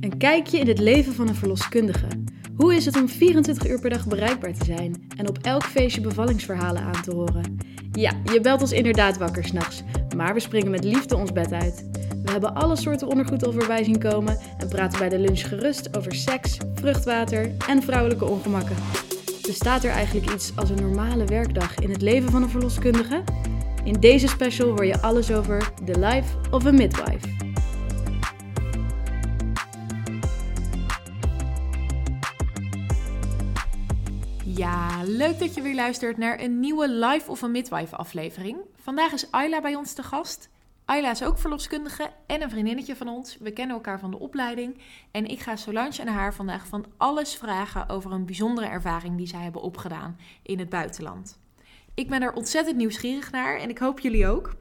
Een kijkje in het leven van een verloskundige. Hoe is het om 24 uur per dag bereikbaar te zijn en op elk feestje bevallingsverhalen aan te horen? Ja, je belt ons inderdaad wakker s'nachts, maar we springen met liefde ons bed uit. We hebben alle soorten ondergoed al zien komen en praten bij de lunch gerust over seks, vruchtwater en vrouwelijke ongemakken. Bestaat er eigenlijk iets als een normale werkdag in het leven van een verloskundige? In deze special hoor je alles over The Life of a Midwife. Dat je weer luistert naar een nieuwe Live of a Midwife aflevering. Vandaag is Ayla bij ons te gast. Ayla is ook verloskundige en een vriendinnetje van ons. We kennen elkaar van de opleiding. En ik ga Solange en haar vandaag van alles vragen over een bijzondere ervaring die zij hebben opgedaan in het buitenland. Ik ben er ontzettend nieuwsgierig naar en ik hoop jullie ook.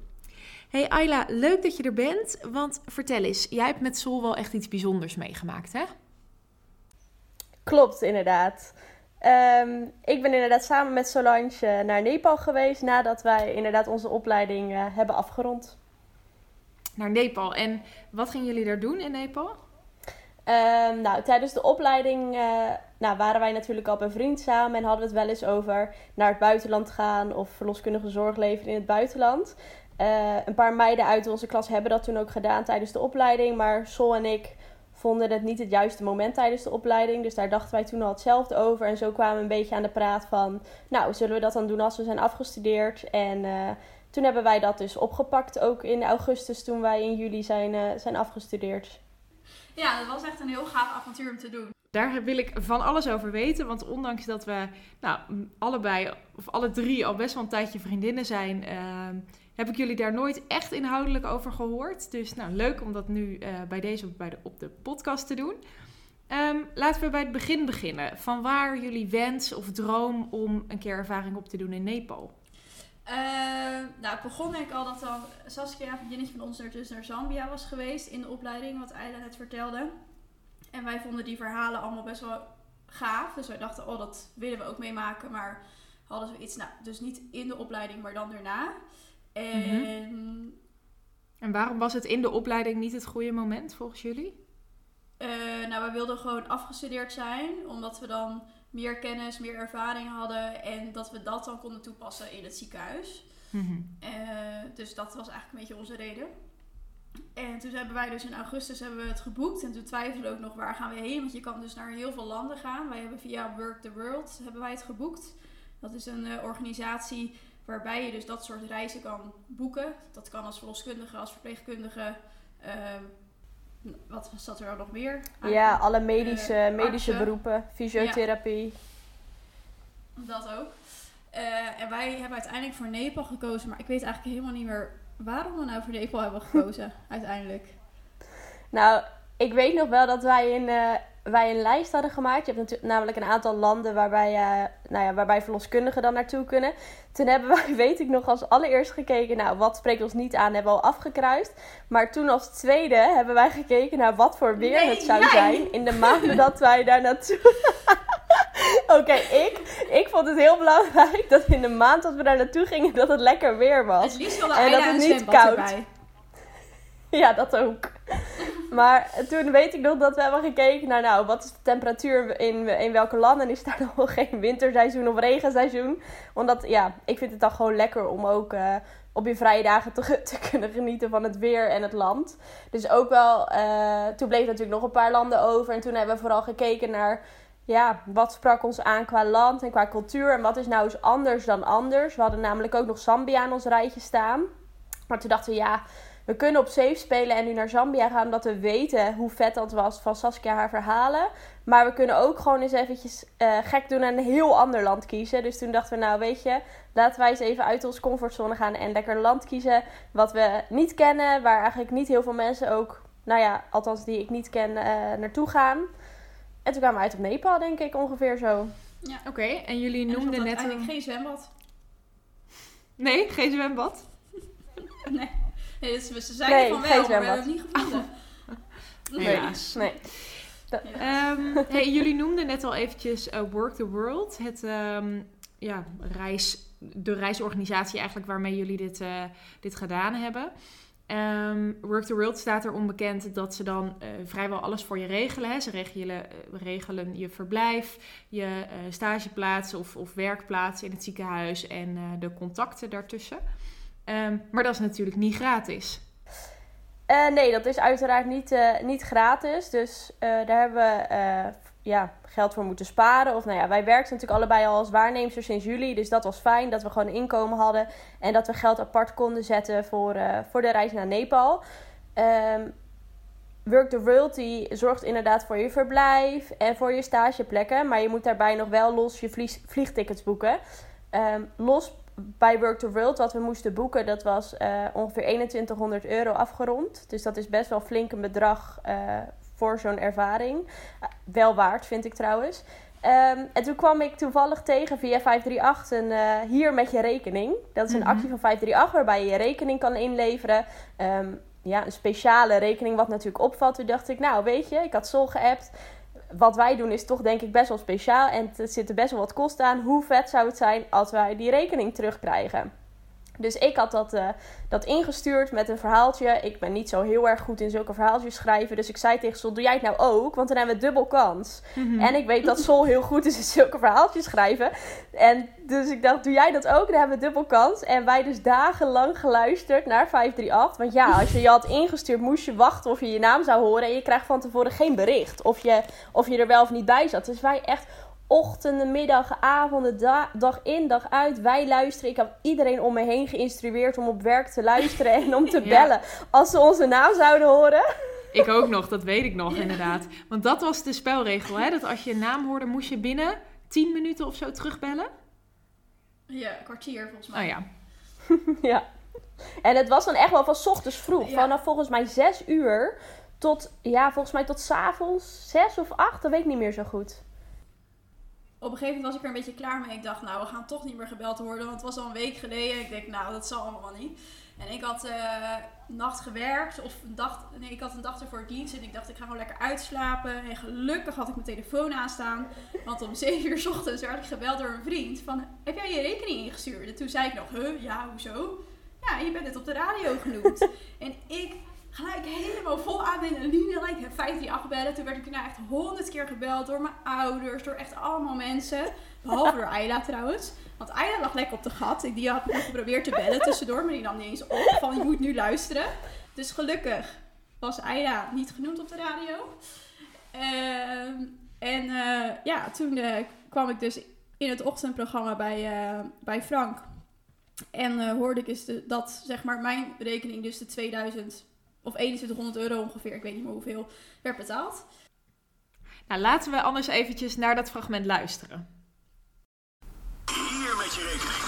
Hey Ayla, leuk dat je er bent. Want vertel eens, jij hebt met Sol wel echt iets bijzonders meegemaakt, hè? Klopt, inderdaad. Ehm, ik ben inderdaad samen met Solange naar Nepal geweest nadat wij inderdaad onze opleiding uh, hebben afgerond. Naar Nepal. En wat gingen jullie daar doen in Nepal? Um, nou, tijdens de opleiding uh, nou, waren wij natuurlijk al bevriend samen en hadden we het wel eens over naar het buitenland gaan of verloskundige zorg leveren in het buitenland. Uh, een paar meiden uit onze klas hebben dat toen ook gedaan tijdens de opleiding, maar Sol en ik vonden het niet het juiste moment tijdens de opleiding. Dus daar dachten wij toen al hetzelfde over. En zo kwamen we een beetje aan de praat van, nou, zullen we dat dan doen als we zijn afgestudeerd? En uh, toen hebben wij dat dus opgepakt, ook in augustus toen wij in juli zijn, uh, zijn afgestudeerd. Ja, dat was echt een heel gaaf avontuur om te doen. Daar wil ik van alles over weten. Want ondanks dat we nou, allebei, of alle drie, al best wel een tijdje vriendinnen zijn, uh, heb ik jullie daar nooit echt inhoudelijk over gehoord. Dus nou, leuk om dat nu uh, bij deze bij de, op de podcast te doen. Um, laten we bij het begin beginnen. Van waar jullie wens of droom om een keer ervaring op te doen in Nepal? Uh, nou, begon ik al dat dan Saskia, vriendinnetje van ons, er dus naar Zambia was geweest in de opleiding, wat Ayla net vertelde. En wij vonden die verhalen allemaal best wel gaaf. Dus wij dachten, oh, dat willen we ook meemaken. Maar hadden zoiets, nou, dus niet in de opleiding, maar dan daarna. En, mm -hmm. en waarom was het in de opleiding niet het goede moment volgens jullie? Uh, nou, we wilden gewoon afgestudeerd zijn, omdat we dan meer kennis, meer ervaring hadden en dat we dat dan konden toepassen in het ziekenhuis. Mm -hmm. uh, dus dat was eigenlijk een beetje onze reden. En toen hebben wij dus in augustus hebben we het geboekt. En toen twijfelden we ook nog waar gaan we heen. Want je kan dus naar heel veel landen gaan. Wij hebben via Work the World hebben wij het geboekt. Dat is een uh, organisatie waarbij je dus dat soort reizen kan boeken. Dat kan als verloskundige, als verpleegkundige. Uh, wat zat er nog meer? Ja, alle medische, uh, medische beroepen. Fysiotherapie. Ja. Dat ook. Uh, en wij hebben uiteindelijk voor Nepal gekozen. Maar ik weet eigenlijk helemaal niet meer waarom we nou voor Nepal hebben gekozen uiteindelijk. Nou, ik weet nog wel dat wij in wij een lijst hadden gemaakt. Je hebt namelijk een aantal landen waarbij, uh, nou ja, waarbij verloskundigen dan naartoe kunnen. Toen hebben wij, weet ik nog, als allereerst gekeken, nou, wat spreekt ons niet aan, hebben we al afgekruist. Maar toen als tweede hebben wij gekeken naar wat voor weer nee, het zou jij. zijn in de maanden dat wij daar naartoe... Oké, okay, ik, ik vond het heel belangrijk dat in de maand dat we daar naartoe gingen, dat het lekker weer was. Het liefst wel en dat het niet koud. Erbij. Ja, dat ook. Maar toen weet ik nog dat we hebben gekeken naar, nou, wat is de temperatuur in, in welke landen? Is daar nog geen winterseizoen of regenseizoen? Omdat, ja, ik vind het dan gewoon lekker om ook uh, op je vrije dagen te, te, kunnen genieten van het weer en het land. Dus ook wel, uh, toen bleef natuurlijk nog een paar landen over. En toen hebben we vooral gekeken naar, ja, wat sprak ons aan qua land en qua cultuur? En wat is nou eens anders dan anders? We hadden namelijk ook nog Zambia aan ons rijtje staan. Maar toen dachten we, ja we kunnen op safe spelen en nu naar Zambia gaan. Omdat we weten hoe vet dat was van Saskia haar verhalen. Maar we kunnen ook gewoon eens eventjes uh, gek doen en een heel ander land kiezen. Dus toen dachten we, nou weet je, laten wij eens even uit onze comfortzone gaan. En lekker een land kiezen wat we niet kennen. Waar eigenlijk niet heel veel mensen ook, nou ja, althans die ik niet ken, uh, naartoe gaan. En toen kwamen we uit op Nepal, denk ik, ongeveer zo. Ja, oké. Okay, en jullie noemden en net... eigenlijk een... geen zwembad. Nee, geen zwembad? nee. Nee, dus ze zeiden nee, van wel, maar we hebben het niet gevonden. Oh. Helaas. Nee. Um, hey, jullie noemden net al eventjes uh, Work the World. Het, um, ja, reis, de reisorganisatie eigenlijk waarmee jullie dit, uh, dit gedaan hebben. Um, Work the World staat er onbekend dat ze dan uh, vrijwel alles voor je regelen. Hè. Ze regelen, uh, regelen je verblijf, je uh, stageplaats of, of werkplaats in het ziekenhuis en de contacten daartussen. Um, maar dat is natuurlijk niet gratis. nee, dat is uiteraard niet, niet gratis. Dus daar hebben we ja, geld voor moeten sparen. Of nou ja, wij werkten natuurlijk allebei al als waarnemers sinds juli. Dus dat was fijn dat we gewoon inkomen hadden. En dat we geld apart konden zetten voor, voor de reis naar Nepal. Um, Work the Royalty zorgt inderdaad voor je verblijf en voor je stageplekken. Maar je moet daarbij nog wel los je vlieg, vliegtickets boeken. Um, los bij Work the World, wat we moesten boeken, dat was uh, ongeveer 2100 euro afgerond. Dus dat is best wel flink een bedrag uh, voor zo'n ervaring. Eh, wel waard, vind ik trouwens. Um, en toen kwam ik toevallig tegen via 538 een uh, hier met je rekening. Dat is een mm -hmm. actie van 538 waarbij je je rekening kan inleveren. Um, ja, een speciale rekening wat natuurlijk opvalt. Toen dacht ik, nou weet je, ik had Sol geappt. Wat wij doen is toch denk ik best wel speciaal. En er zitten best wel wat kosten aan. Hoe vet zou het zijn als wij die rekening terugkrijgen? Dus ik had dat, uh, dat ingestuurd met een verhaaltje. Ik ben niet zo heel erg goed in zulke verhaaltjes schrijven. Dus ik zei tegen Sol, doe jij het nou ook? Want dan hebben we dubbel kans. Mm -hmm. En ik weet dat Sol heel goed is in zulke verhaaltjes schrijven. En dus ik dacht, doe jij dat ook? Dan hebben we dubbel kans. En wij dus dagenlang geluisterd naar 538. Want ja, als je je had ingestuurd, moest je wachten of je je naam zou horen. En je krijgt van tevoren geen bericht of je, of je er wel of niet bij zat. Dus wij echt ochtenden, middag, avonden, da dag in, dag uit. Wij luisteren. Ik heb iedereen om me heen geïnstrueerd om op werk te luisteren en om te bellen als ze onze naam zouden horen. Ik ook nog, dat weet ik nog inderdaad. Want dat was de spelregel, hè? Dat als je een naam hoorde, moest je binnen 10 minuten of zo terugbellen. Ja, een kwartier volgens mij. Oh ja. ja. En het was dan echt wel van s ochtends vroeg. Ja. Vanaf volgens mij 6 uur tot, ja, volgens mij tot s avonds 6 of 8. Dat weet ik niet meer zo goed op een gegeven moment was ik er een beetje klaar mee. Ik dacht, nou, we gaan toch niet meer gebeld worden. Want het was al een week geleden. Ik denk, nou, dat zal allemaal niet. En ik had uh, nacht gewerkt. Of een dag, nee, ik had een dag ervoor dienst. En ik dacht, ik ga gewoon lekker uitslapen. En gelukkig had ik mijn telefoon aanstaan. Want om 7 uur s ochtends werd ik gebeld door een vriend. Van, heb jij je rekening ingestuurd? En toen zei ik nog, huh, ja, hoezo? Ja, je bent net op de radio genoemd. en ik gelijk helemaal vol adrenaline. Ik heb 538 bellen. Toen werd ik nou echt honderd keer gebeld door mijn ouders, door echt allemaal mensen. Behalve door Ayla trouwens. Want Ayla lag lekker op de gat. Die had nog geprobeerd te bellen tussendoor, maar die nam niet eens op. Van je moet nu luisteren. Dus gelukkig was Ayla niet genoemd op de radio. Uh, en uh, ja, toen uh, kwam ik dus in het ochtendprogramma bij, uh, bij Frank. En hoorde ik dus dat zeg maar mijn rekening dus de 2000 of 2100 euro ongeveer, ik weet niet meer hoeveel, werd betaald. Nou, laten we anders eventjes naar dat fragment luisteren. Hier met je rekening.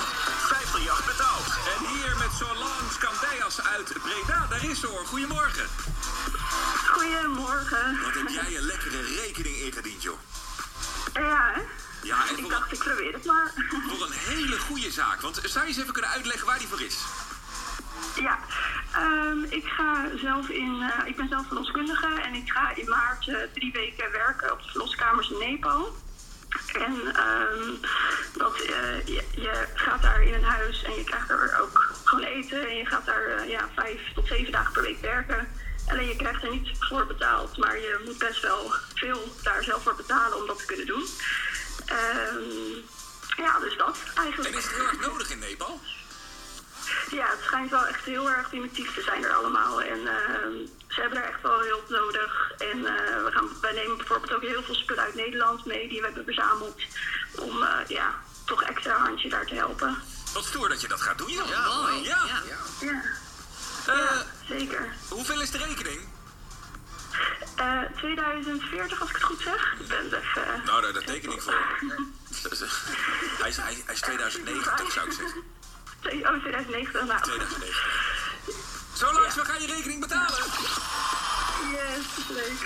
538 betaald. En hier met Solange Candeas uit Breda. Daar is ze hoor. Goedemorgen. Goedemorgen. Wat heb jij een lekkere rekening ingediend, joh. Ja, hè? Ja, en ik dacht, ik probeer het maar. voor een hele goede zaak. Want zou je eens even kunnen uitleggen waar die voor is? Ja, um, ik ga zelf in, uh, ik ben zelf verloskundige en ik ga in maart uh, drie weken werken op de verloskamers in Nepal. En um, dat, uh, je, gaat daar in een huis en je krijgt er ook gewoon eten en je gaat daar ja, vijf tot zeven dagen per week werken. Alleen je krijgt er niet voor betaald, maar je moet best wel veel daar zelf voor betalen om dat te kunnen doen. Um, ja, dus dat eigenlijk. En is het heel erg nodig in Nepal? Ja, het schijnt wel echt heel erg primitief te zijn er allemaal. En uh, ze hebben er echt wel hulp nodig. En uh, we gaan, wij nemen bijvoorbeeld ook heel veel spullen uit Nederland mee die we hebben verzameld. Om uh, ja, toch extra handje daar te helpen. Wat stoer dat je dat gaat doen. Ja, ja. mooi. Ja. Ja, ja. Uh, zeker. Hoeveel is de rekening? Uh, 2040 als ik het goed zeg. Ik ben even... Nou, daar, daar teken ik voor. hij, is, hij, hij is 2090 zou ik zeggen. Oh, 2090, nou. 2090. Zo langs, ja. we gaan je rekening betalen. Yes, leuk.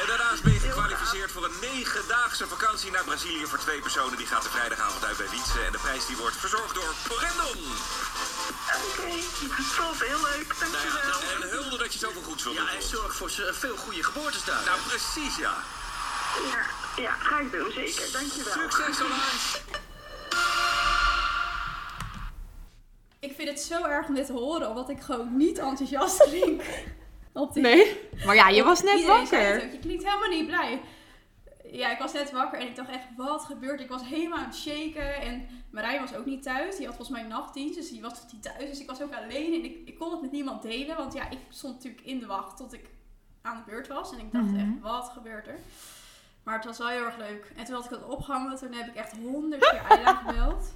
En daarnaast ben je gekwalificeerd voor een negendaagse vakantie naar Brazilië voor twee personen. Die gaat de vrijdagavond uit bij Wietse. En de prijs die wordt verzorgd door Corendon. Oké, okay. top, heel leuk. Dankjewel. Nou ja, en hulde dat je zoveel goeds wil doen. Ja, en zorg voor veel goede geboortes daar. Nou, precies, ja. Ja, ja, ga ik doen, zeker. Dankjewel. Succes, Solange. Ik vind het zo erg om dit te horen, omdat ik gewoon niet enthousiast klink. Op die... Nee? Maar ja, je was net Iedereen wakker. ook, je klinkt helemaal niet blij. Ja, ik was net wakker en ik dacht echt, wat gebeurt? Ik was helemaal aan het shaken en Marijn was ook niet thuis. Die had volgens mij nachtdienst, dus die was niet thuis. Dus ik was ook alleen en ik, ik kon het met niemand delen. Want ja, ik stond natuurlijk in de wacht tot ik aan de beurt was. En ik dacht Mhm. echt, wat gebeurt er? Maar het was wel heel erg leuk. En toen had ik het opgehangen, toen heb ik echt honderd keer Ayla gebeld.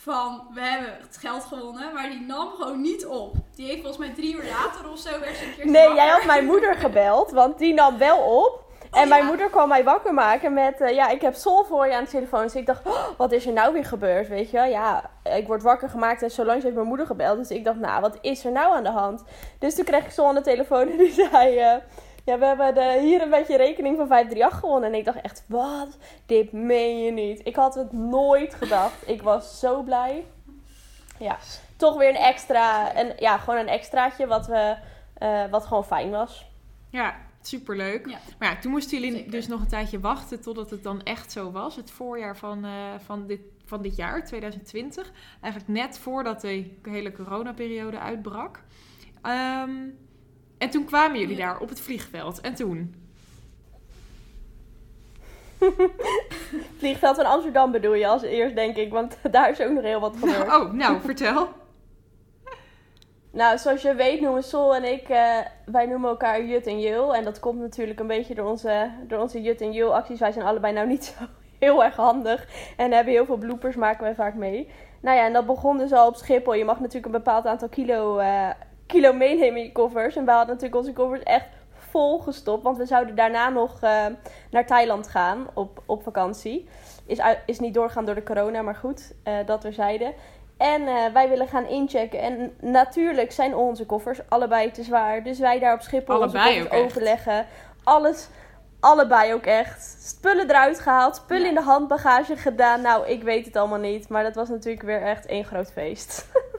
Van, we hebben het geld gewonnen, maar die nam gewoon niet op. Die heeft volgens mij drie uur later of zo ze een keer Nee, jij had mijn moeder gebeld, want die nam wel op. En Oh, mijn ja. moeder kwam mij wakker maken met, eh, ja, ik heb Sol voor je aan de telefoon. Dus ik dacht, oh, wat is er nou weer gebeurd, weet je wel? Ja, ik word wakker gemaakt en Solange heeft mijn moeder gebeld. Dus ik dacht, nou, wat is er nou aan de hand? Dus toen kreeg ik Sol aan de telefoon en die zei, eh, ja, we hebben de, hier een beetje rekening van 538 gewonnen. En ik dacht echt, wat? Dit meen je niet. Ik had het nooit gedacht. Ik was zo blij. Ja, toch weer een extra, een, ja, gewoon een extraatje wat, we, eh, wat gewoon fijn was. Ja, superleuk. Ja. Maar ja, toen moesten jullie Zeker. dus nog een tijdje wachten totdat het dan echt zo was. Het voorjaar van, eh, van, dit, van dit jaar, 2020. Eigenlijk net voordat de hele coronaperiode uitbrak. Ehm, en toen kwamen jullie daar op het vliegveld. En toen? Vliegveld van Amsterdam bedoel je als eerst, denk ik. Want daar is ook nog heel wat gebeurd. Oh, nou, vertel. Nou, zoals je weet noemen Sol en ik, eh, wij noemen elkaar Jut en Jul. En dat komt natuurlijk een beetje door onze, door onze Jut en Jul acties. Wij zijn allebei nou niet zo heel erg handig. En hebben heel veel bloepers, maken wij vaak mee. Nou ja, en dat begon dus al op Schiphol. Je mag natuurlijk een bepaald aantal kilo, eh, kilo meenemen in je koffers. En wij hadden natuurlijk onze koffers echt vol gestopt. Want we zouden daarna nog eh, naar Thailand gaan op, op vakantie. Is, is niet doorgaan door de corona, maar goed, eh, dat terzijde. En eh, wij willen gaan inchecken. En natuurlijk zijn onze koffers allebei te zwaar. Dus wij daar op Schiphol Allebei onze overleggen. Alles, allebei ook echt. Spullen eruit gehaald, spullen Ja. in de handbagage gedaan. Nou, ik weet het allemaal niet. Maar dat was natuurlijk weer echt één groot feest.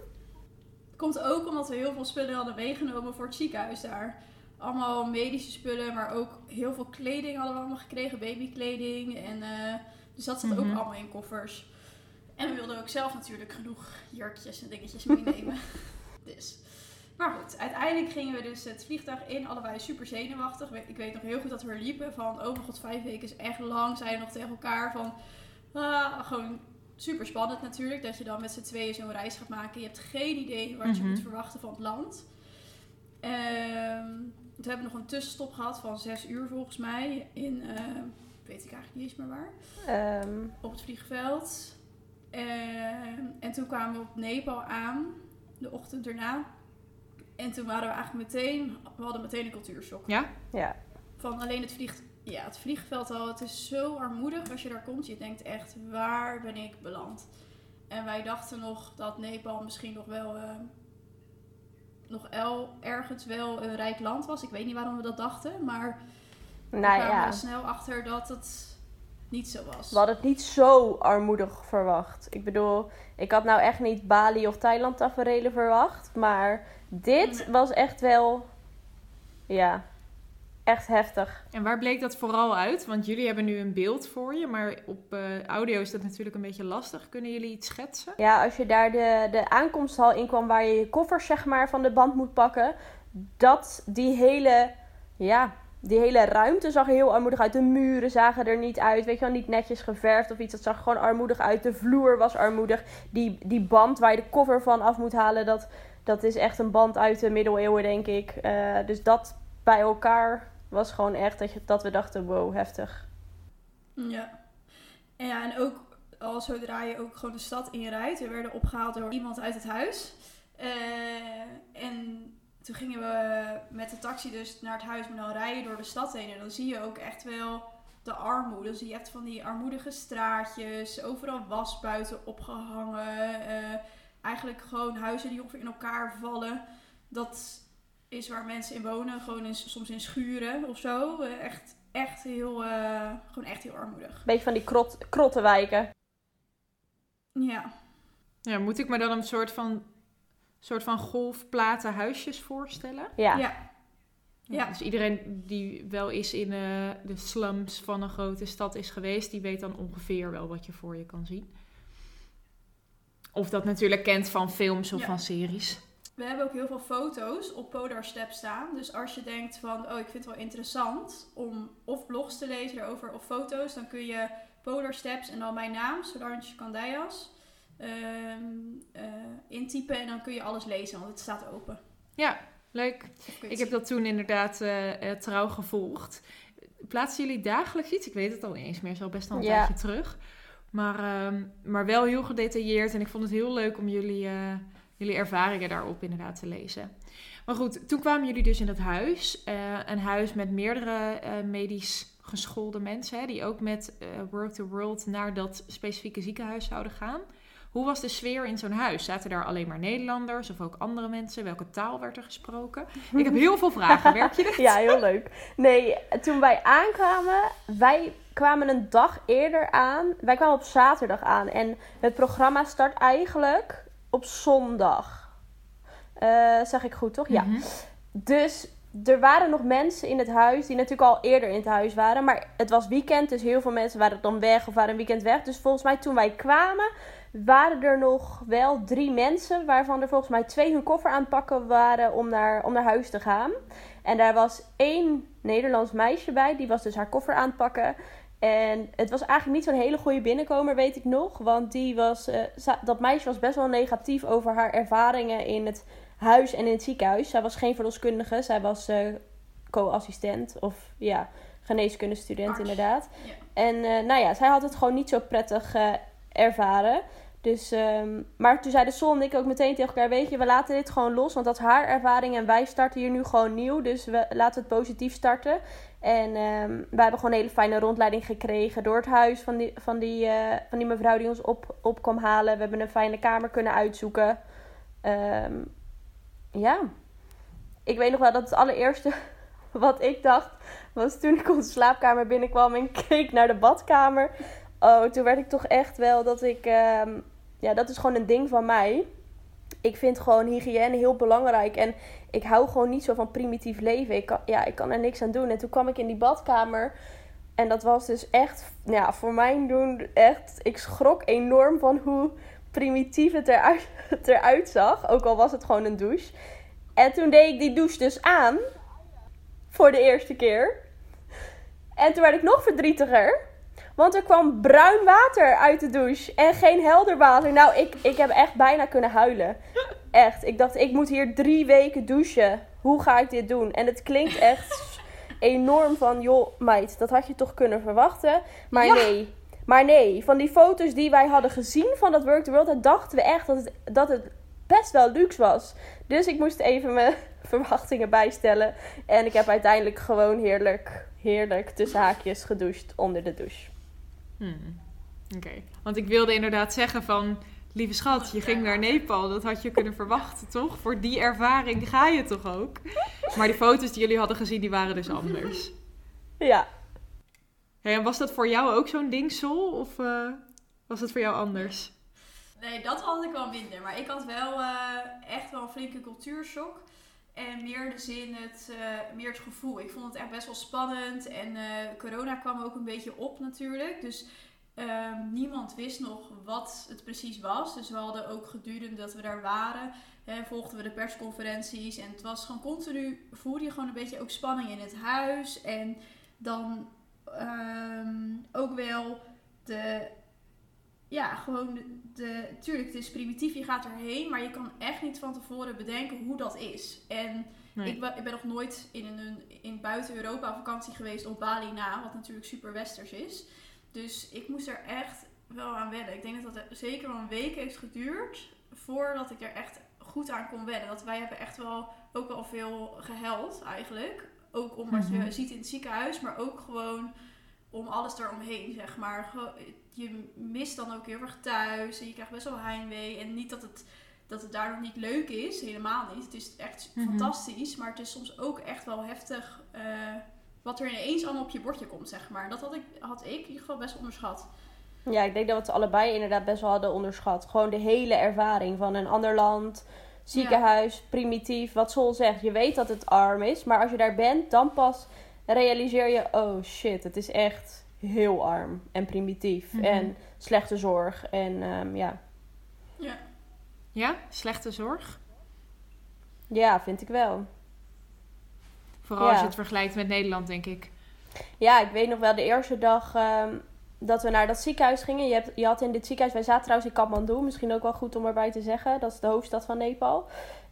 Komt ook omdat we heel veel spullen hadden meegenomen voor het ziekenhuis daar. Allemaal medische spullen, maar ook heel veel kleding hadden we allemaal gekregen. Babykleding. En, eh, dus dat zat Mhm. ook allemaal in koffers. En we wilden ook zelf natuurlijk genoeg jurkjes en dingetjes meenemen. dus. Maar goed, uiteindelijk gingen we dus het vliegtuig in. Allebei super zenuwachtig. Ik weet nog heel goed dat we er liepen van... Oh mijn god, vijf weken is echt lang. Zeiden nog tegen elkaar van... ah, gewoon super spannend natuurlijk. Dat je dan met z'n tweeën zo'n reis gaat maken. Je hebt geen idee wat je Mhm. moet verwachten van het land. Ehm, toen hebben we nog een tussenstop gehad van zes uur volgens mij. In, eh, weet ik eigenlijk niet eens meer waar. Ehm, Op het vliegveld. Ehm, en toen kwamen we op Nepal aan. De ochtend erna. En toen waren we eigenlijk meteen... We hadden meteen een cultuurshock. Ja? ja. Van alleen het, vlieg, ja, het vliegveld al. Het is zo armoedig als je daar komt. Je denkt echt, waar ben ik beland? En wij dachten nog dat Nepal misschien nog wel... eh, nog el, ergens wel een rijk land was. Ik weet niet waarom we dat dachten. Maar we Nou kwamen ja, er snel achter dat het niet zo was. we hadden het niet zo armoedig verwacht. Ik bedoel, ik had nou echt niet Bali of Thailand tafereelen verwacht. Maar dit Nee. was echt wel... Ja, echt heftig. En waar bleek dat vooral uit? Want jullie hebben nu een beeld voor je, maar op eh, audio is dat natuurlijk een beetje lastig. Kunnen jullie iets schetsen? Ja, als je daar de, de aankomsthal in kwam waar je je koffers zeg maar van de band moet pakken. Dat die hele, ja, die hele ruimte zag er heel armoedig uit. De muren zagen er niet uit, weet je wel, niet netjes geverfd of iets. Dat zag er gewoon armoedig uit. De vloer was armoedig. Die, die band waar je de koffer van af moet halen, dat, dat is echt een band uit de middeleeuwen denk ik. Eh, dus dat bij elkaar was gewoon echt dat, je, dat we dachten, wow, heftig. Ja. En ook al zodra je ook gewoon de stad inrijdt. We werden opgehaald door iemand uit het huis. Eh, en toen gingen we met de taxi dus naar het huis, maar dan rijden door de stad heen. En dan zie je ook echt wel de armoede. Dan zie je echt van die armoedige straatjes, overal was buiten opgehangen. eh, eigenlijk gewoon huizen die ongeveer in elkaar vallen. Dat is waar mensen in wonen, gewoon in, soms in schuren of zo. Eh, echt, echt heel, eh, gewoon echt heel armoedig. Beetje van die krot, krottenwijken. Ja. Ja, moet ik me dan een soort van, soort van golfplaten huisjes voorstellen? Ja. Ja. Ja. Dus iedereen die wel eens in eh, de slums van een grote stad is geweest, die weet dan ongeveer wel wat je voor je kan zien. Of dat natuurlijk kent van films of Ja. van series. We hebben ook heel veel foto's op Polar Step staan. Dus als je denkt van, oh, ik vind het wel interessant om of blogs te lezen erover of foto's, dan kun je Polar Steps en dan mijn naam, Solange Candejas, ehm, eh, intypen en dan kun je alles lezen, want het staat open. Ja, leuk. Ik heb dat toen inderdaad eh, eh, trouw gevolgd. Plaatsen jullie dagelijks iets? Ik weet het al niet eens meer, is al best al een Ja. tijdje terug. Maar, ehm, maar wel heel gedetailleerd. En ik vond het heel leuk om jullie, eh, jullie ervaringen daarop inderdaad te lezen. Maar goed, toen kwamen jullie dus in dat huis. Eh, een huis met meerdere eh, medisch geschoolde mensen. Hè, die ook met eh, Work the World naar dat specifieke ziekenhuis zouden gaan. Hoe was de sfeer in zo'n huis? Zaten daar alleen maar Nederlanders of ook andere mensen? Welke taal werd er gesproken? Ik heb heel veel vragen. Werk je dit? Ja, heel leuk. Nee, toen wij aankwamen, wij kwamen een dag eerder aan. Wij kwamen op zaterdag aan. En het programma start eigenlijk op zondag. Eh, zeg ik goed, toch? Ja. Mhm. Dus er waren nog mensen in het huis die natuurlijk al eerder in het huis waren. Maar het was weekend, dus heel veel mensen waren dan weg of waren een weekend weg. Dus volgens mij toen wij kwamen, waren er nog wel drie mensen. Waarvan er volgens mij twee hun koffer aan het pakken waren om naar, om naar huis te gaan. En daar was één Nederlands meisje bij, die was dus haar koffer aan het pakken. En het was eigenlijk niet zo'n hele goede binnenkomer, weet ik nog. Want die was, eh, dat meisje was best wel negatief over haar ervaringen in het huis en in het ziekenhuis. Zij was geen verloskundige, zij was eh, co-assistent of ja, geneeskundestudent Arts. inderdaad. Ja. En eh, nou ja, zij had het gewoon niet zo prettig ervaren. Dus, ehm, maar toen zeiden Sol en ik ook meteen tegen elkaar, weet je, we laten dit gewoon los. Want dat is haar ervaring en wij starten hier nu gewoon nieuw. Dus we laten het positief starten. En ehm we hebben gewoon een hele fijne rondleiding gekregen door het huis van die, van die, eh, van die mevrouw die ons op, op kwam halen. We hebben een fijne kamer kunnen uitzoeken. Ehm, ja, ik weet nog wel dat het allereerste wat ik dacht was toen ik onze slaapkamer binnenkwam en keek naar de badkamer. Oh, toen werd ik toch echt wel dat ik. ehm, ja, dat is gewoon een ding van mij. Ik vind gewoon hygiëne heel belangrijk. En ik hou gewoon niet zo van primitief leven. Ik kan, ja, ik kan er niks aan doen. En toen kwam ik in die badkamer. En dat was dus echt, ja, voor mijn doen echt. Ik schrok enorm van hoe primitief het eruit, het eruit zag. Ook al was het gewoon een douche. En toen deed ik die douche dus aan. Voor de eerste keer. En toen werd ik nog verdrietiger. Want er kwam bruin water uit de douche. En geen helder water. Nou, ik, ik heb echt bijna kunnen huilen. Echt. Ik dacht, ik moet hier drie weken douchen. Hoe ga ik dit doen? En het klinkt echt enorm van... Joh, meid, dat had je toch kunnen verwachten? Maar Ja. nee. Maar nee, van die foto's die wij hadden gezien van dat Work the World... dachten we echt dat het, dat het best wel luxe was. Dus ik moest even mijn verwachtingen bijstellen. En ik heb uiteindelijk gewoon heerlijk, heerlijk tussen haakjes gedoucht onder de douche. Hmm. Oké, want ik wilde inderdaad zeggen van... Lieve schat, je ging naar Nepal. Dat had je kunnen verwachten, toch? Voor die ervaring ga je toch ook? Maar die foto's die jullie hadden gezien, die waren dus anders. Ja, Hey, en was dat voor jou ook zo'n ding, Sol? Of eh, was het voor jou anders? Nee, dat had ik wel minder. Maar ik had wel eh, echt wel een flinke cultuurshock. En meer de zin, het, eh, meer het gevoel. Ik vond het echt best wel spannend. En eh, corona kwam ook een beetje op natuurlijk. Dus ehm, niemand wist nog wat het precies was. Dus we hadden ook gedurende dat we daar waren, hè, volgden we de persconferenties. En het was gewoon continu, voelde je gewoon een beetje ook spanning in het huis. En dan ehm, ook wel de ja, gewoon de, de. Tuurlijk, het is primitief, je gaat erheen, maar je kan echt niet van tevoren bedenken hoe dat is. En Nee. ik, ben, ik ben nog nooit in een in buiten Europa vakantie geweest op Bali na, wat natuurlijk super westers is. Dus ik moest er echt wel aan wennen. Ik denk dat dat zeker wel een week heeft geduurd voordat ik er echt goed aan kon wennen. Dat wij hebben echt wel ook wel veel gehuild eigenlijk. Ook om wat Mhm. je ziet in het ziekenhuis, maar ook gewoon om alles eromheen, zeg maar. Je mist dan ook heel erg thuis en je krijgt best wel heimwee. En niet dat het, dat het daar nog niet leuk is, helemaal niet. Het is echt Mhm. fantastisch, maar het is soms ook echt wel heftig eh, wat er ineens allemaal op je bordje komt, zeg maar. Dat had ik, had ik in ieder geval best onderschat. ja, ik denk dat we het allebei inderdaad best wel hadden onderschat. Gewoon de hele ervaring van een ander land, ziekenhuis, primitief. Wat Sol zegt, je weet dat het arm is. Maar als je daar bent, dan pas realiseer je... Oh shit, het is echt heel arm en primitief. Mhm. En slechte zorg. En ehm, ja, Ja. Ja, slechte zorg? Ja, vind ik wel. Vooral Ja. als je het vergelijkt met Nederland, denk ik. Ja, ik weet nog wel de eerste dag ehm, dat we naar dat ziekenhuis gingen. Je, hebt, je had in dit ziekenhuis, wij zaten trouwens in Kathmandu, misschien ook wel goed om erbij te zeggen. Dat is de hoofdstad van Nepal.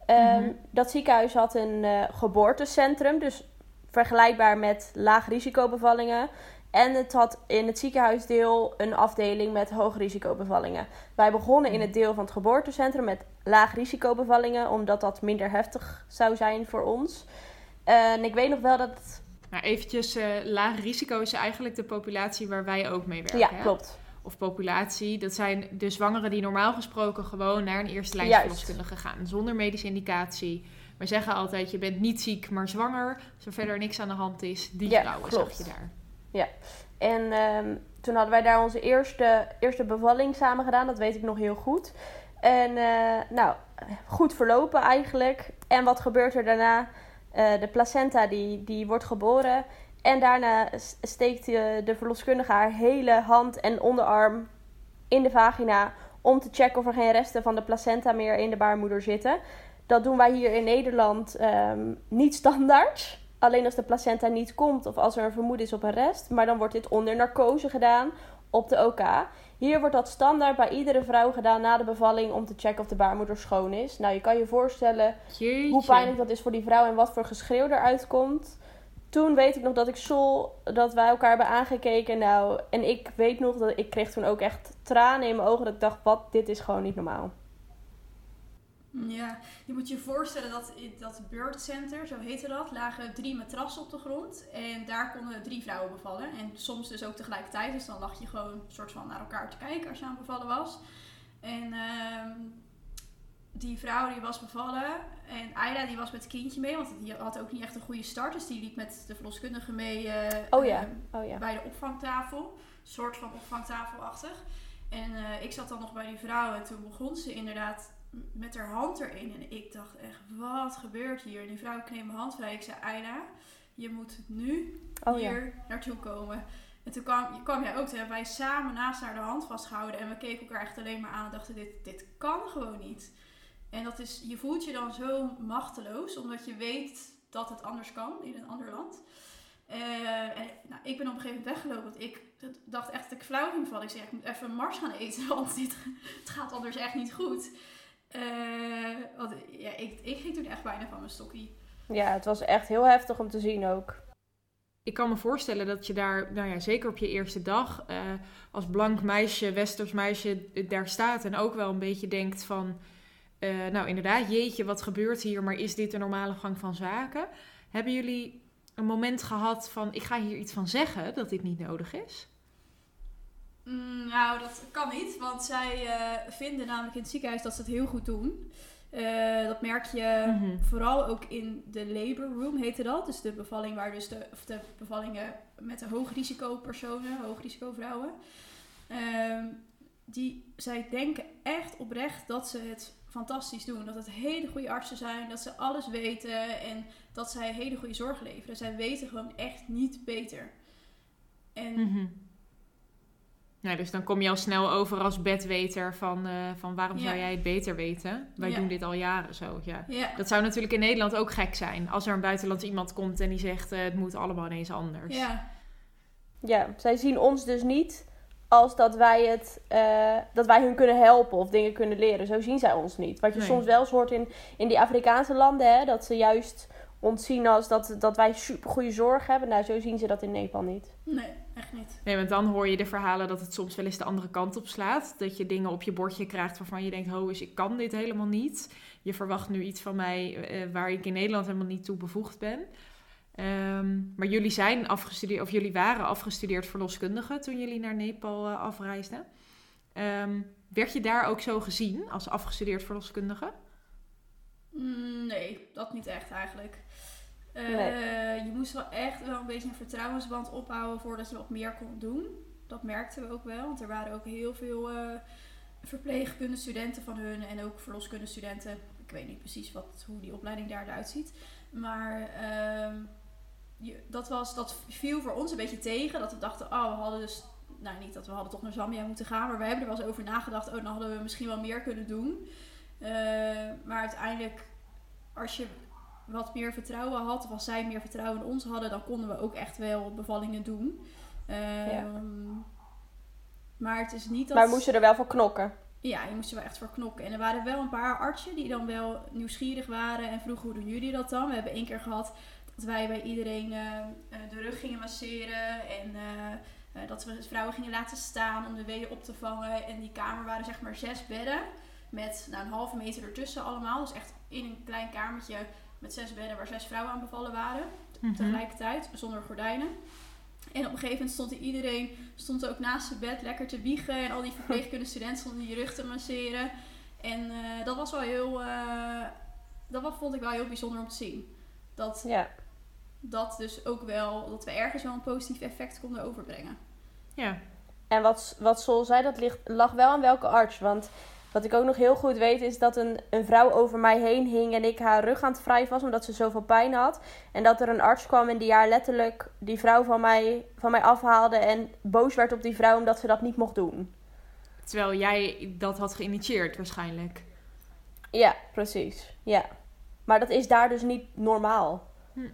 Ehm, Mhm. Dat ziekenhuis had een eh, geboortecentrum, dus vergelijkbaar met laag risicobevallingen. En het had in het ziekenhuisdeel een afdeling met hoog risicobevallingen. Wij begonnen in het deel van het geboortecentrum met laag risicobevallingen, omdat dat minder heftig zou zijn voor ons. En ik weet nog wel dat Nou, eventjes, eh, laag risico is eigenlijk de populatie waar wij ook mee werken. ja, hè? klopt. Of populatie, dat zijn de zwangeren die normaal gesproken gewoon naar een eerste lijn Juist. verloskundige gaan. Zonder medische indicatie. We zeggen altijd, je bent niet ziek, maar zwanger. Er verder niks aan de hand is, die Ja, vrouwen klopt. zag je daar. En ehm, toen hadden wij daar onze eerste, eerste bevalling samen gedaan. Dat weet ik nog heel goed. En eh, nou, goed verlopen eigenlijk. En wat gebeurt er daarna? Eh, de placenta die, die wordt geboren. En daarna steekt de, de verloskundige haar hele hand en onderarm in de vagina. Om te checken of er geen resten van de placenta meer in de baarmoeder zitten. Dat doen wij hier in Nederland ehm, niet standaard. Alleen als de placenta niet komt of als er een vermoeden is op een rest. Maar dan wordt dit onder narcose gedaan op de OK. Hier wordt dat standaard bij iedere vrouw gedaan na de bevalling om te checken of de baarmoeder schoon is. Nou, je kan je voorstellen Jeetje. hoe pijnlijk dat is voor die vrouw en wat voor geschreeuw eruit komt. Toen weet ik nog dat ik Sol, dat wij elkaar hebben aangekeken. Nou, en ik weet nog dat ik kreeg toen ook echt tranen in mijn ogen. Dat ik dacht, wat, dit is gewoon niet normaal. Ja, je moet je voorstellen dat in dat birth center, zo heette dat, lagen drie matrassen op de grond. En daar konden drie vrouwen bevallen. En soms dus ook tegelijkertijd. Dus dan lag je gewoon een soort van naar elkaar te kijken als je aan het bevallen was. En ehm, die vrouw die was bevallen. En Aida die was met het kindje mee. Want die had ook niet echt een goede start. Dus die liep met de verloskundige mee eh, Oh ja, ehm, oh ja. bij de opvangtafel. Een soort van opvangtafelachtig. En eh, ik zat dan nog bij die vrouw en toen begon ze inderdaad met haar hand erin. En ik dacht echt, wat gebeurt hier? En die vrouw kneep mijn hand vrij. Ik zei, Ayla, je moet nu Oh ja. hier naartoe komen. En toen kwam, kwam jij ook, toen hebben wij samen naast haar de hand vastgehouden. En we keken elkaar echt alleen maar aan en dachten, dit, dit kan gewoon niet. En dat is, je voelt je dan zo machteloos, omdat je weet dat het anders kan in een ander land. Eh, en, nou, ik ben op een gegeven moment weggelopen, want ik dacht echt dat ik flauw ging vallen. Ik zei, ja, ik moet even een mars gaan eten, want dit, het gaat anders echt niet goed. Eh, want ja, ik, ik ging toen echt bijna van mijn stokkie. Ja, het was echt heel heftig om te zien ook. Ik kan me voorstellen dat je daar, nou ja, zeker op je eerste dag, eh, als blank meisje, westers meisje, eh, daar staat en ook wel een beetje denkt van, eh, nou inderdaad, jeetje, wat gebeurt hier, maar is dit de normale gang van zaken? Hebben jullie een moment gehad van, ik ga hier iets van zeggen dat dit niet nodig is? Mm, nou, dat kan niet, want zij eh, vinden namelijk in het ziekenhuis dat ze het heel goed doen. Eh, dat merk je Mhm. vooral ook in de labor room, heette dat. Dus de bevalling waar dus de, of de bevallingen met de hoogrisicopersonen, hoogrisicovrouwen. Ehm die, zij denken echt oprecht dat ze het fantastisch doen. Dat het hele goede artsen zijn, dat ze alles weten en dat zij hele goede zorg leveren. Zij weten gewoon echt niet beter. En Mhm. Nou, dus dan kom je al snel over als bedweter van, eh, van waarom zou jij het beter weten? Wij Ja. doen dit al jaren zo, ja. ja, Dat zou natuurlijk in Nederland ook gek zijn. Als er een buitenlands iemand komt en die zegt... eh, het moet allemaal ineens anders. ja, Ja, zij zien ons dus niet als dat wij, het, eh, dat wij hun kunnen helpen of dingen kunnen leren. Zo zien zij ons niet. Wat je Nee. soms wel eens hoort in, in die Afrikaanse landen, hè, dat ze juist ons zien als dat, dat wij super goede zorg hebben. Nou, zo zien ze dat in Nepal niet. nee, echt niet. Nee, want dan hoor je de verhalen dat het soms wel eens de andere kant op slaat. Dat je dingen op je bordje krijgt waarvan je denkt... ho, is ik kan dit helemaal niet. Je verwacht nu iets van mij eh, waar ik in Nederland helemaal niet toe bevoegd ben. Ehm, maar jullie zijn afgestudeerd, of jullie waren afgestudeerd verloskundige toen jullie naar Nepal eh, afreisden. Ehm, werd je daar ook zo gezien als afgestudeerd verloskundige? Mm, nee, dat niet echt eigenlijk. Eh. Je moest wel echt wel een beetje een vertrouwensband opbouwen voordat je wat meer kon doen. Dat merkten we ook wel, want er waren ook heel veel eh verpleegkundestudenten van hun en ook verloskundestudenten. Ik weet niet precies wat, hoe die opleiding daar eruit ziet. Maar ehm, je, dat, was, dat viel voor ons een beetje tegen. Dat we dachten, oh, we hadden dus... Nou, niet dat we hadden toch naar Zambia moeten gaan. Maar we hebben er wel eens over nagedacht. Oh, dan hadden we misschien wel meer kunnen doen. Eh, maar uiteindelijk, als je wat meer vertrouwen had, of als zij meer vertrouwen in ons hadden, dan konden we ook echt wel bevallingen doen. Ehm, maar het is niet dat... Maar moesten er wel voor knokken? Ja, je moest er wel echt voor knokken. En er waren wel een paar artsen die dan wel nieuwsgierig waren en vroegen hoe doen jullie dat dan? We hebben één keer gehad dat wij bij iedereen uh, de rug gingen masseren en uh, dat we vrouwen gingen laten staan om de weeën op te vangen. En die kamer waren zeg maar zes bedden met nou, een halve meter ertussen allemaal. Dus echt in een klein kamertje met zes bedden waar zes vrouwen aan bevallen waren. Mm -hmm. Tegelijkertijd, zonder gordijnen. En op een gegeven moment stond iedereen stond ook naast zijn bed lekker te wiegen. En al die verpleegkundige studenten stonden die rug te masseren. En uh, dat was wel heel... Uh, dat vond ik wel heel bijzonder om te zien. Dat, ja. dat dus ook wel... Dat we ergens wel een positief effect konden overbrengen. Ja. En wat, wat Sol zei, dat ligt, lag wel aan welke arts. Want wat ik ook nog heel goed weet is dat een, een vrouw over mij heen hing en ik haar rug aan het wrijven was omdat ze zoveel pijn had. En dat er een arts kwam en die haar letterlijk die vrouw van mij, van mij afhaalde en boos werd op die vrouw omdat ze dat niet mocht doen. Terwijl jij dat had geïnitieerd waarschijnlijk. Ja, precies. Ja. Maar dat is daar dus niet normaal. Hm.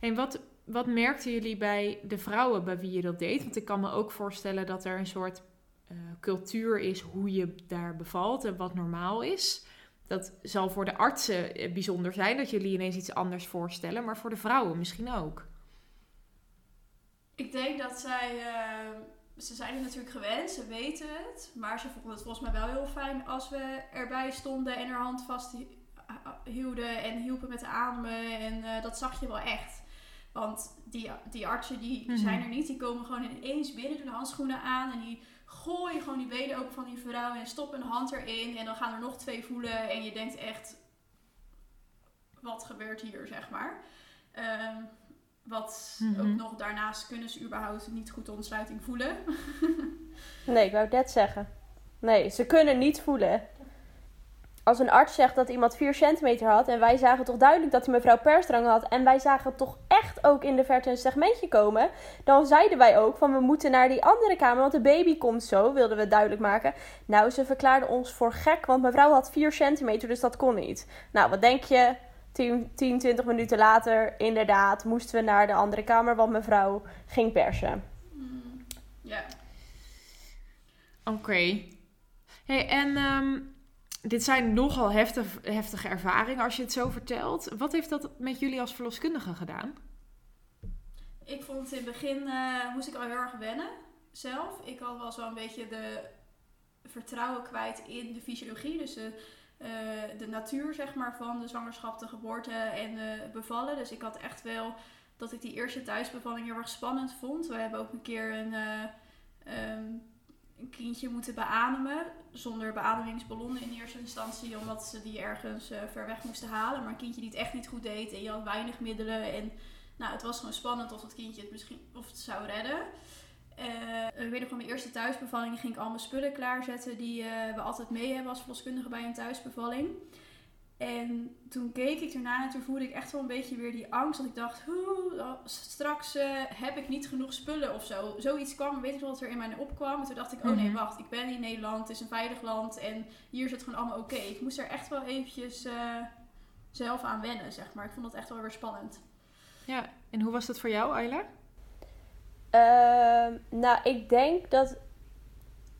En wat, wat merkten jullie bij de vrouwen bij wie je dat deed? Want ik kan me ook voorstellen dat er een soort uh, cultuur is hoe je daar bevalt en wat normaal is. Dat zal voor de artsen bijzonder zijn dat jullie ineens iets anders voorstellen, maar voor de vrouwen misschien ook. Ik denk dat zij, uh, ze zijn het natuurlijk gewend, ze weten het, maar ze vonden het volgens mij wel heel fijn als we erbij stonden en haar hand vast hielden en hielpen met ademen en uh, dat zag je wel echt. Want die, die artsen die mm -hmm. zijn er niet, die komen gewoon ineens binnen, doen de handschoenen aan en die gooi gewoon die benen open van die vrouw en stop een hand erin. En dan gaan er nog twee voelen. En je denkt echt, wat gebeurt hier, zeg maar. Um, wat mm -hmm. ook nog daarnaast kunnen ze überhaupt niet goed de ontsluiting voelen. nee, ik wou net zeggen. Nee, ze kunnen niet voelen. Als een arts zegt dat iemand 4 centimeter had en wij zagen toch duidelijk dat die mevrouw persdrang had en wij zagen toch echt ook in de verte een segmentje komen, dan zeiden wij ook van we moeten naar die andere kamer, want de baby komt zo, wilden we duidelijk maken. Nou, ze verklaarden ons voor gek, want mevrouw had 4 centimeter, dus dat kon niet. Nou, wat denk je? 10, 10 20 minuten later, inderdaad, moesten we naar de andere kamer, want mevrouw ging persen. Mm, ja. Oké. Okay. Hey, en um, dit zijn nogal heftig, heftige ervaringen als je het zo vertelt. Wat heeft dat met jullie als verloskundige gedaan? Ik vond in het begin, uh, moest ik al heel erg wennen zelf. Ik had wel zo een beetje de vertrouwen kwijt in de fysiologie. Dus de, uh, de natuur zeg maar, van de zwangerschap, de geboorte en de bevallen. Dus ik had echt wel dat ik die eerste thuisbevalling heel erg spannend vond. We hebben ook een keer een... Uh, um, een kindje moeten beademen. Zonder beademingsballonnen in eerste instantie. Omdat ze die ergens uh, ver weg moesten halen. Maar een kindje die het echt niet goed deed. En je had weinig middelen. En nou, het was gewoon spannend of het kindje het misschien of het zou redden. Uh, ik weet nog van mijn eerste thuisbevalling ging ik al mijn spullen klaarzetten. Die uh, we altijd mee hebben als verloskundige bij een thuisbevalling. En toen keek ik ernaar en toen voelde ik echt wel een beetje weer die angst. Dat ik dacht, straks uh, heb ik niet genoeg spullen of zo. Zoiets kwam, weet ik wel wat er in mij opkwam. En toen dacht ik, oh nee, wacht, ik ben in Nederland, het is een veilig land. En hier is het gewoon allemaal oké. Okay. Ik moest er echt wel eventjes uh, zelf aan wennen, zeg maar. Ik vond dat echt wel weer spannend. Ja, en hoe was dat voor jou, Ayla? Uh, nou, ik denk dat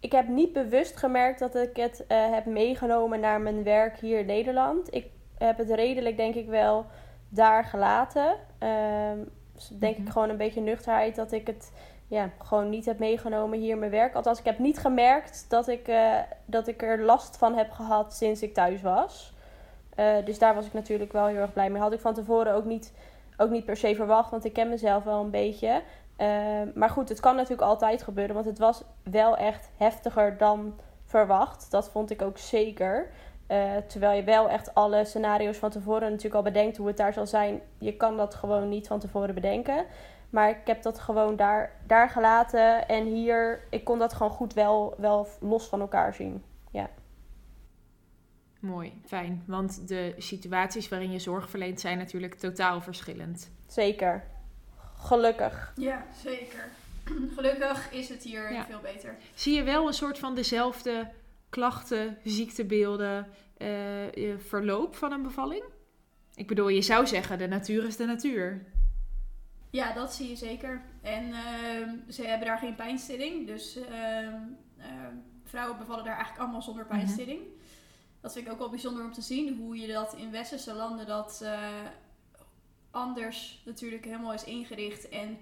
ik heb niet bewust gemerkt dat ik het uh, heb meegenomen naar mijn werk hier in Nederland. Ik heb het redelijk, denk ik wel, daar gelaten. Uh, dus denk ik gewoon een beetje nuchterheid dat ik het ja, gewoon niet heb meegenomen hier in mijn werk. Althans, ik heb niet gemerkt dat ik, uh, dat ik er last van heb gehad sinds ik thuis was. Uh, dus daar was ik natuurlijk wel heel erg blij mee. Had ik van tevoren ook niet, ook niet per se verwacht, want ik ken mezelf wel een beetje. Uh, maar goed, het kan natuurlijk altijd gebeuren, want het was wel echt heftiger dan verwacht. Dat vond ik ook zeker. Uh, terwijl je wel echt alle scenario's van tevoren natuurlijk al bedenkt hoe het daar zal zijn. Je kan dat gewoon niet van tevoren bedenken. Maar ik heb dat gewoon daar, daar gelaten. En hier, ik kon dat gewoon goed wel, wel los van elkaar zien. Ja. Mooi, fijn. Want de situaties waarin je zorg verleent zijn natuurlijk totaal verschillend. Zeker. Gelukkig. Ja, zeker. Gelukkig is het hier ja. veel beter. Zie je wel een soort van dezelfde klachten, ziektebeelden, uh, verloop van een bevalling? Ik bedoel, je zou zeggen, de natuur is de natuur. Ja, dat zie je zeker. En uh, ze hebben daar geen pijnstilling. Dus uh, vrouwen bevallen daar eigenlijk allemaal zonder mhm. pijnstilling. Dat vind ik ook wel bijzonder om te zien. Hoe je dat in westerse landen dat uh, anders natuurlijk helemaal is ingericht. En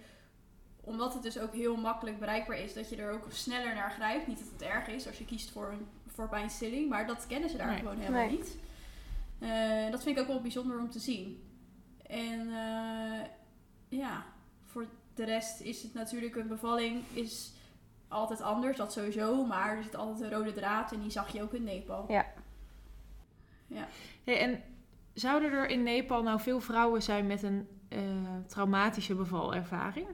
omdat het dus ook heel makkelijk bereikbaar is, dat je er ook sneller naar grijpt. Niet dat het erg is als je kiest voor, een, voor pijnstilling, maar dat kennen ze daar gewoon helemaal niet. Uh, dat vind ik ook wel bijzonder om te zien. En uh, ja, voor de rest is het natuurlijk een bevalling is altijd anders, dat sowieso. Maar er zit altijd een rode draad en die zag je ook in Nepal. Ja. ja. Hey, en zouden er in Nepal nou veel vrouwen zijn met een uh, traumatische bevalervaring?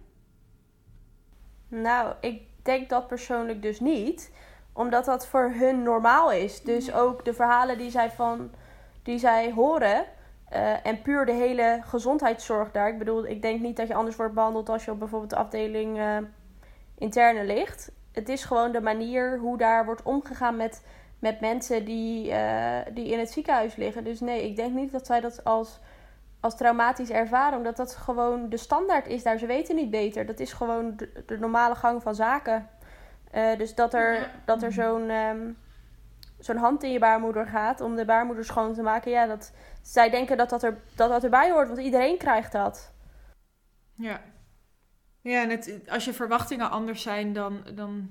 Nou, ik denk dat persoonlijk dus niet. Omdat dat voor hun normaal is. Dus ook de verhalen die zij, van, die zij horen. Uh, en puur de hele gezondheidszorg daar. Ik bedoel, ik denk niet dat je anders wordt behandeld als je op bijvoorbeeld de afdeling uh, interne ligt. Het is gewoon de manier hoe daar wordt omgegaan met, met mensen die, uh, die in het ziekenhuis liggen. Dus nee, ik denk niet dat zij dat als als traumatisch ervaren. Omdat dat gewoon de standaard is daar. Ze weten niet beter. Dat is gewoon de, normale gang van zaken. Uh, dus dat er, dat er zo'n um, zo'n hand in je baarmoeder gaat om de baarmoeder schoon te maken. Ja, dat, zij denken dat dat, er, dat dat erbij hoort. Want iedereen krijgt dat. Ja. Ja, en het, als je verwachtingen anders zijn, dan, dan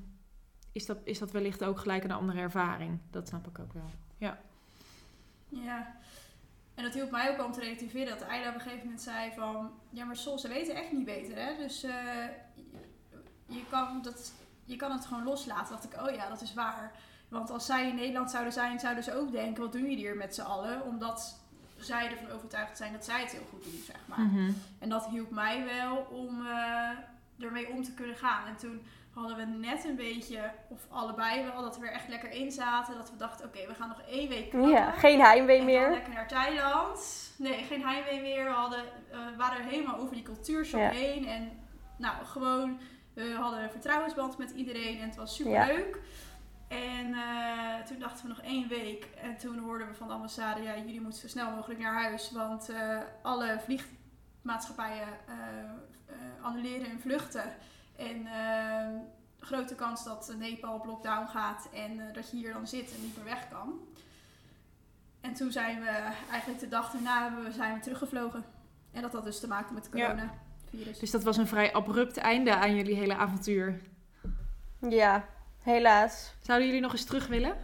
is, dat, is dat wellicht ook gelijk een andere ervaring. Dat snap ik ook wel. Ja. Ja. En dat hielp mij ook om te relativeren. Dat Ayla op een gegeven moment zei van... Ja, maar Sol, ze weten echt niet beter, hè? Dus uh, je, kan dat, je kan het gewoon loslaten. Dat ik, oh ja, dat is waar. Want als zij in Nederland zouden zijn, zouden ze ook denken... Wat doen jullie hier met z'n allen? Omdat zij ervan overtuigd zijn dat zij het heel goed doen, zeg maar. Mhm. En dat hielp mij wel om uh, ermee om te kunnen gaan. En toen hadden we net een beetje, of allebei wel, dat we er echt lekker in zaten. Dat we dachten, oké, we gaan nog één week knappen. Ja, geen heimwee meer. Lekker naar Thailand. Nee, geen heimwee meer. We hadden, uh, waren helemaal over die cultuurshock heen. En nou, gewoon, we hadden een vertrouwensband met iedereen en het was super leuk. En uh, toen dachten we nog één week. En toen hoorden we van de ambassade, ja, jullie moeten zo snel mogelijk naar huis. Want uh, alle vliegmaatschappijen annuleren hun vluchten. En uh, grote kans dat Nepal op lockdown gaat en uh, dat je hier dan zit en niet meer weg kan. En toen zijn we eigenlijk de dag daarna we, zijn we teruggevlogen. En dat had dus te maken met corona. coronavirus. Dus dat was een vrij abrupt einde aan jullie hele avontuur. Ja, helaas. Zouden jullie nog eens terug willen?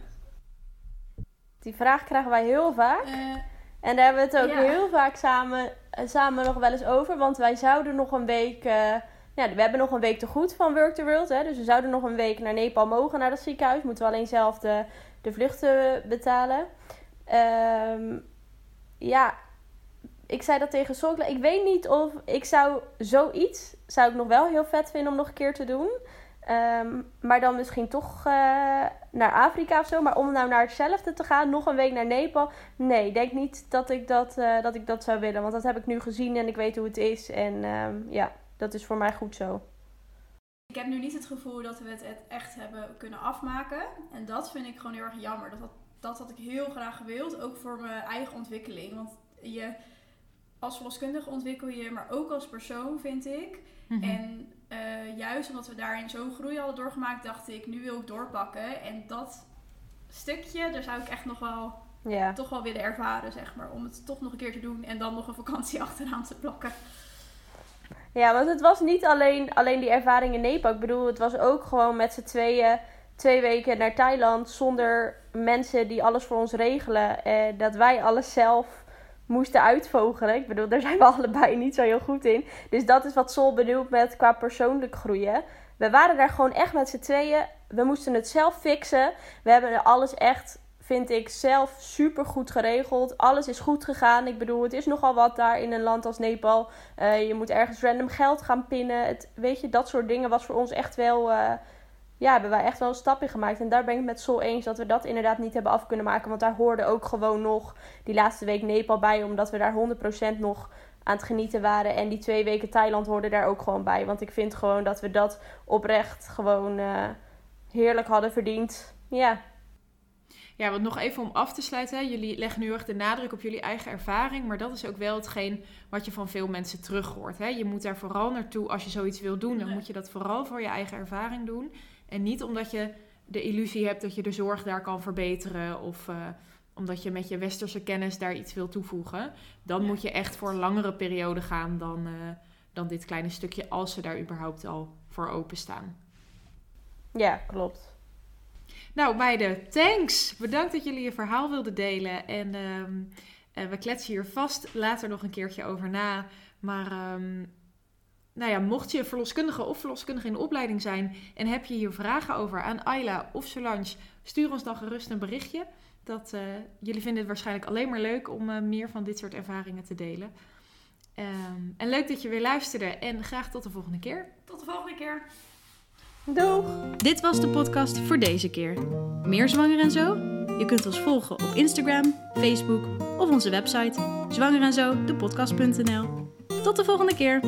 Die vraag krijgen wij heel vaak. Uh, en daar hebben we het ook ja. heel vaak samen, samen nog wel eens over. Want wij zouden nog een week uh, ja, we hebben nog een week te goed van Work the World. Hè, dus we zouden nog een week naar Nepal mogen, naar dat ziekenhuis. Moeten we alleen zelf de, de vluchten betalen. Um, ja, ik zei dat tegen Sokla. Ik weet niet of ik zou zoiets, zou ik nog wel heel vet vinden om nog een keer te doen. Um, maar dan misschien toch uh, naar Afrika of zo. Maar om nou naar hetzelfde te gaan, nog een week naar Nepal. Nee, ik denk niet dat ik dat, uh, dat ik dat zou willen. Want dat heb ik nu gezien en ik weet hoe het is. En um, ja, dat is voor mij goed zo. Ik heb nu niet het gevoel dat we het echt hebben kunnen afmaken. En dat vind ik gewoon heel erg jammer. Dat, dat, dat had ik heel graag gewild. Ook voor mijn eigen ontwikkeling. Want je, als verloskundige ontwikkel je, maar ook als persoon, vind ik. Mhm. En uh, juist omdat we daarin zo'n groei hadden doorgemaakt, dacht ik, nu wil ik doorpakken. En dat stukje, daar zou ik echt nog wel, toch wel willen ervaren, zeg maar. Om het toch nog een keer te doen en dan nog een vakantie achteraan te plakken. Ja, want het was niet alleen, alleen die ervaring in Nepal. Ik bedoel, het was ook gewoon met z'n tweeën twee weken naar Thailand zonder mensen die alles voor ons regelen. Eh, dat wij alles zelf moesten uitvogelen. Ik bedoel, daar zijn we allebei niet zo heel goed in. Dus dat is wat Sol bedoelt met qua persoonlijk groeien. We waren daar gewoon echt met z'n tweeën. We moesten het zelf fixen. We hebben alles echt vind ik zelf super goed geregeld. Alles is goed gegaan. Ik bedoel, het is nogal wat daar in een land als Nepal. Uh, je moet ergens random geld gaan pinnen. Het, weet je, dat soort dingen was voor ons echt wel. Uh, ja, hebben wij echt wel een stap in gemaakt. En daar ben ik met Sol eens dat we dat inderdaad niet hebben af kunnen maken. Want daar hoorde ook gewoon nog die laatste week Nepal bij. Omdat we daar 100% nog aan het genieten waren. En die twee weken Thailand hoorden daar ook gewoon bij. Want ik vind gewoon dat we dat oprecht gewoon uh, heerlijk hadden verdiend. Ja. Ja, want nog even om af te sluiten. Hè. Jullie leggen nu echt de nadruk op jullie eigen ervaring. Maar dat is ook wel hetgeen wat je van veel mensen terug hoort. Hè. Je moet daar vooral naartoe, als je zoiets wil doen, dan Nee. moet je dat vooral voor je eigen ervaring doen. En niet omdat je de illusie hebt dat je de zorg daar kan verbeteren. Of eh, omdat je met je westerse kennis daar iets wil toevoegen. Dan Ja. moet je echt voor een langere periode gaan dan, eh, dan dit kleine stukje, als ze daar überhaupt al voor openstaan. Ja, klopt. Nou, meiden, thanks. Bedankt dat jullie je verhaal wilden delen. En ehm, eh, we kletsen hier vast later nog een keertje over na. Maar ehm, nou ja, mocht je verloskundige of verloskundige in de opleiding zijn en heb je hier vragen over aan Ayla of Solange, stuur ons dan gerust een berichtje. Dat, eh, jullie vinden het waarschijnlijk alleen maar leuk om eh, meer van dit soort ervaringen te delen. Ehm, en leuk dat je weer luisterde en graag tot de volgende keer. Tot de volgende keer. Doeg! Dit was de podcast voor deze keer. Meer zwanger en zo? Je kunt ons volgen op Instagram, Facebook of onze website zwangerenzo, de podcast.nl. Tot de volgende keer.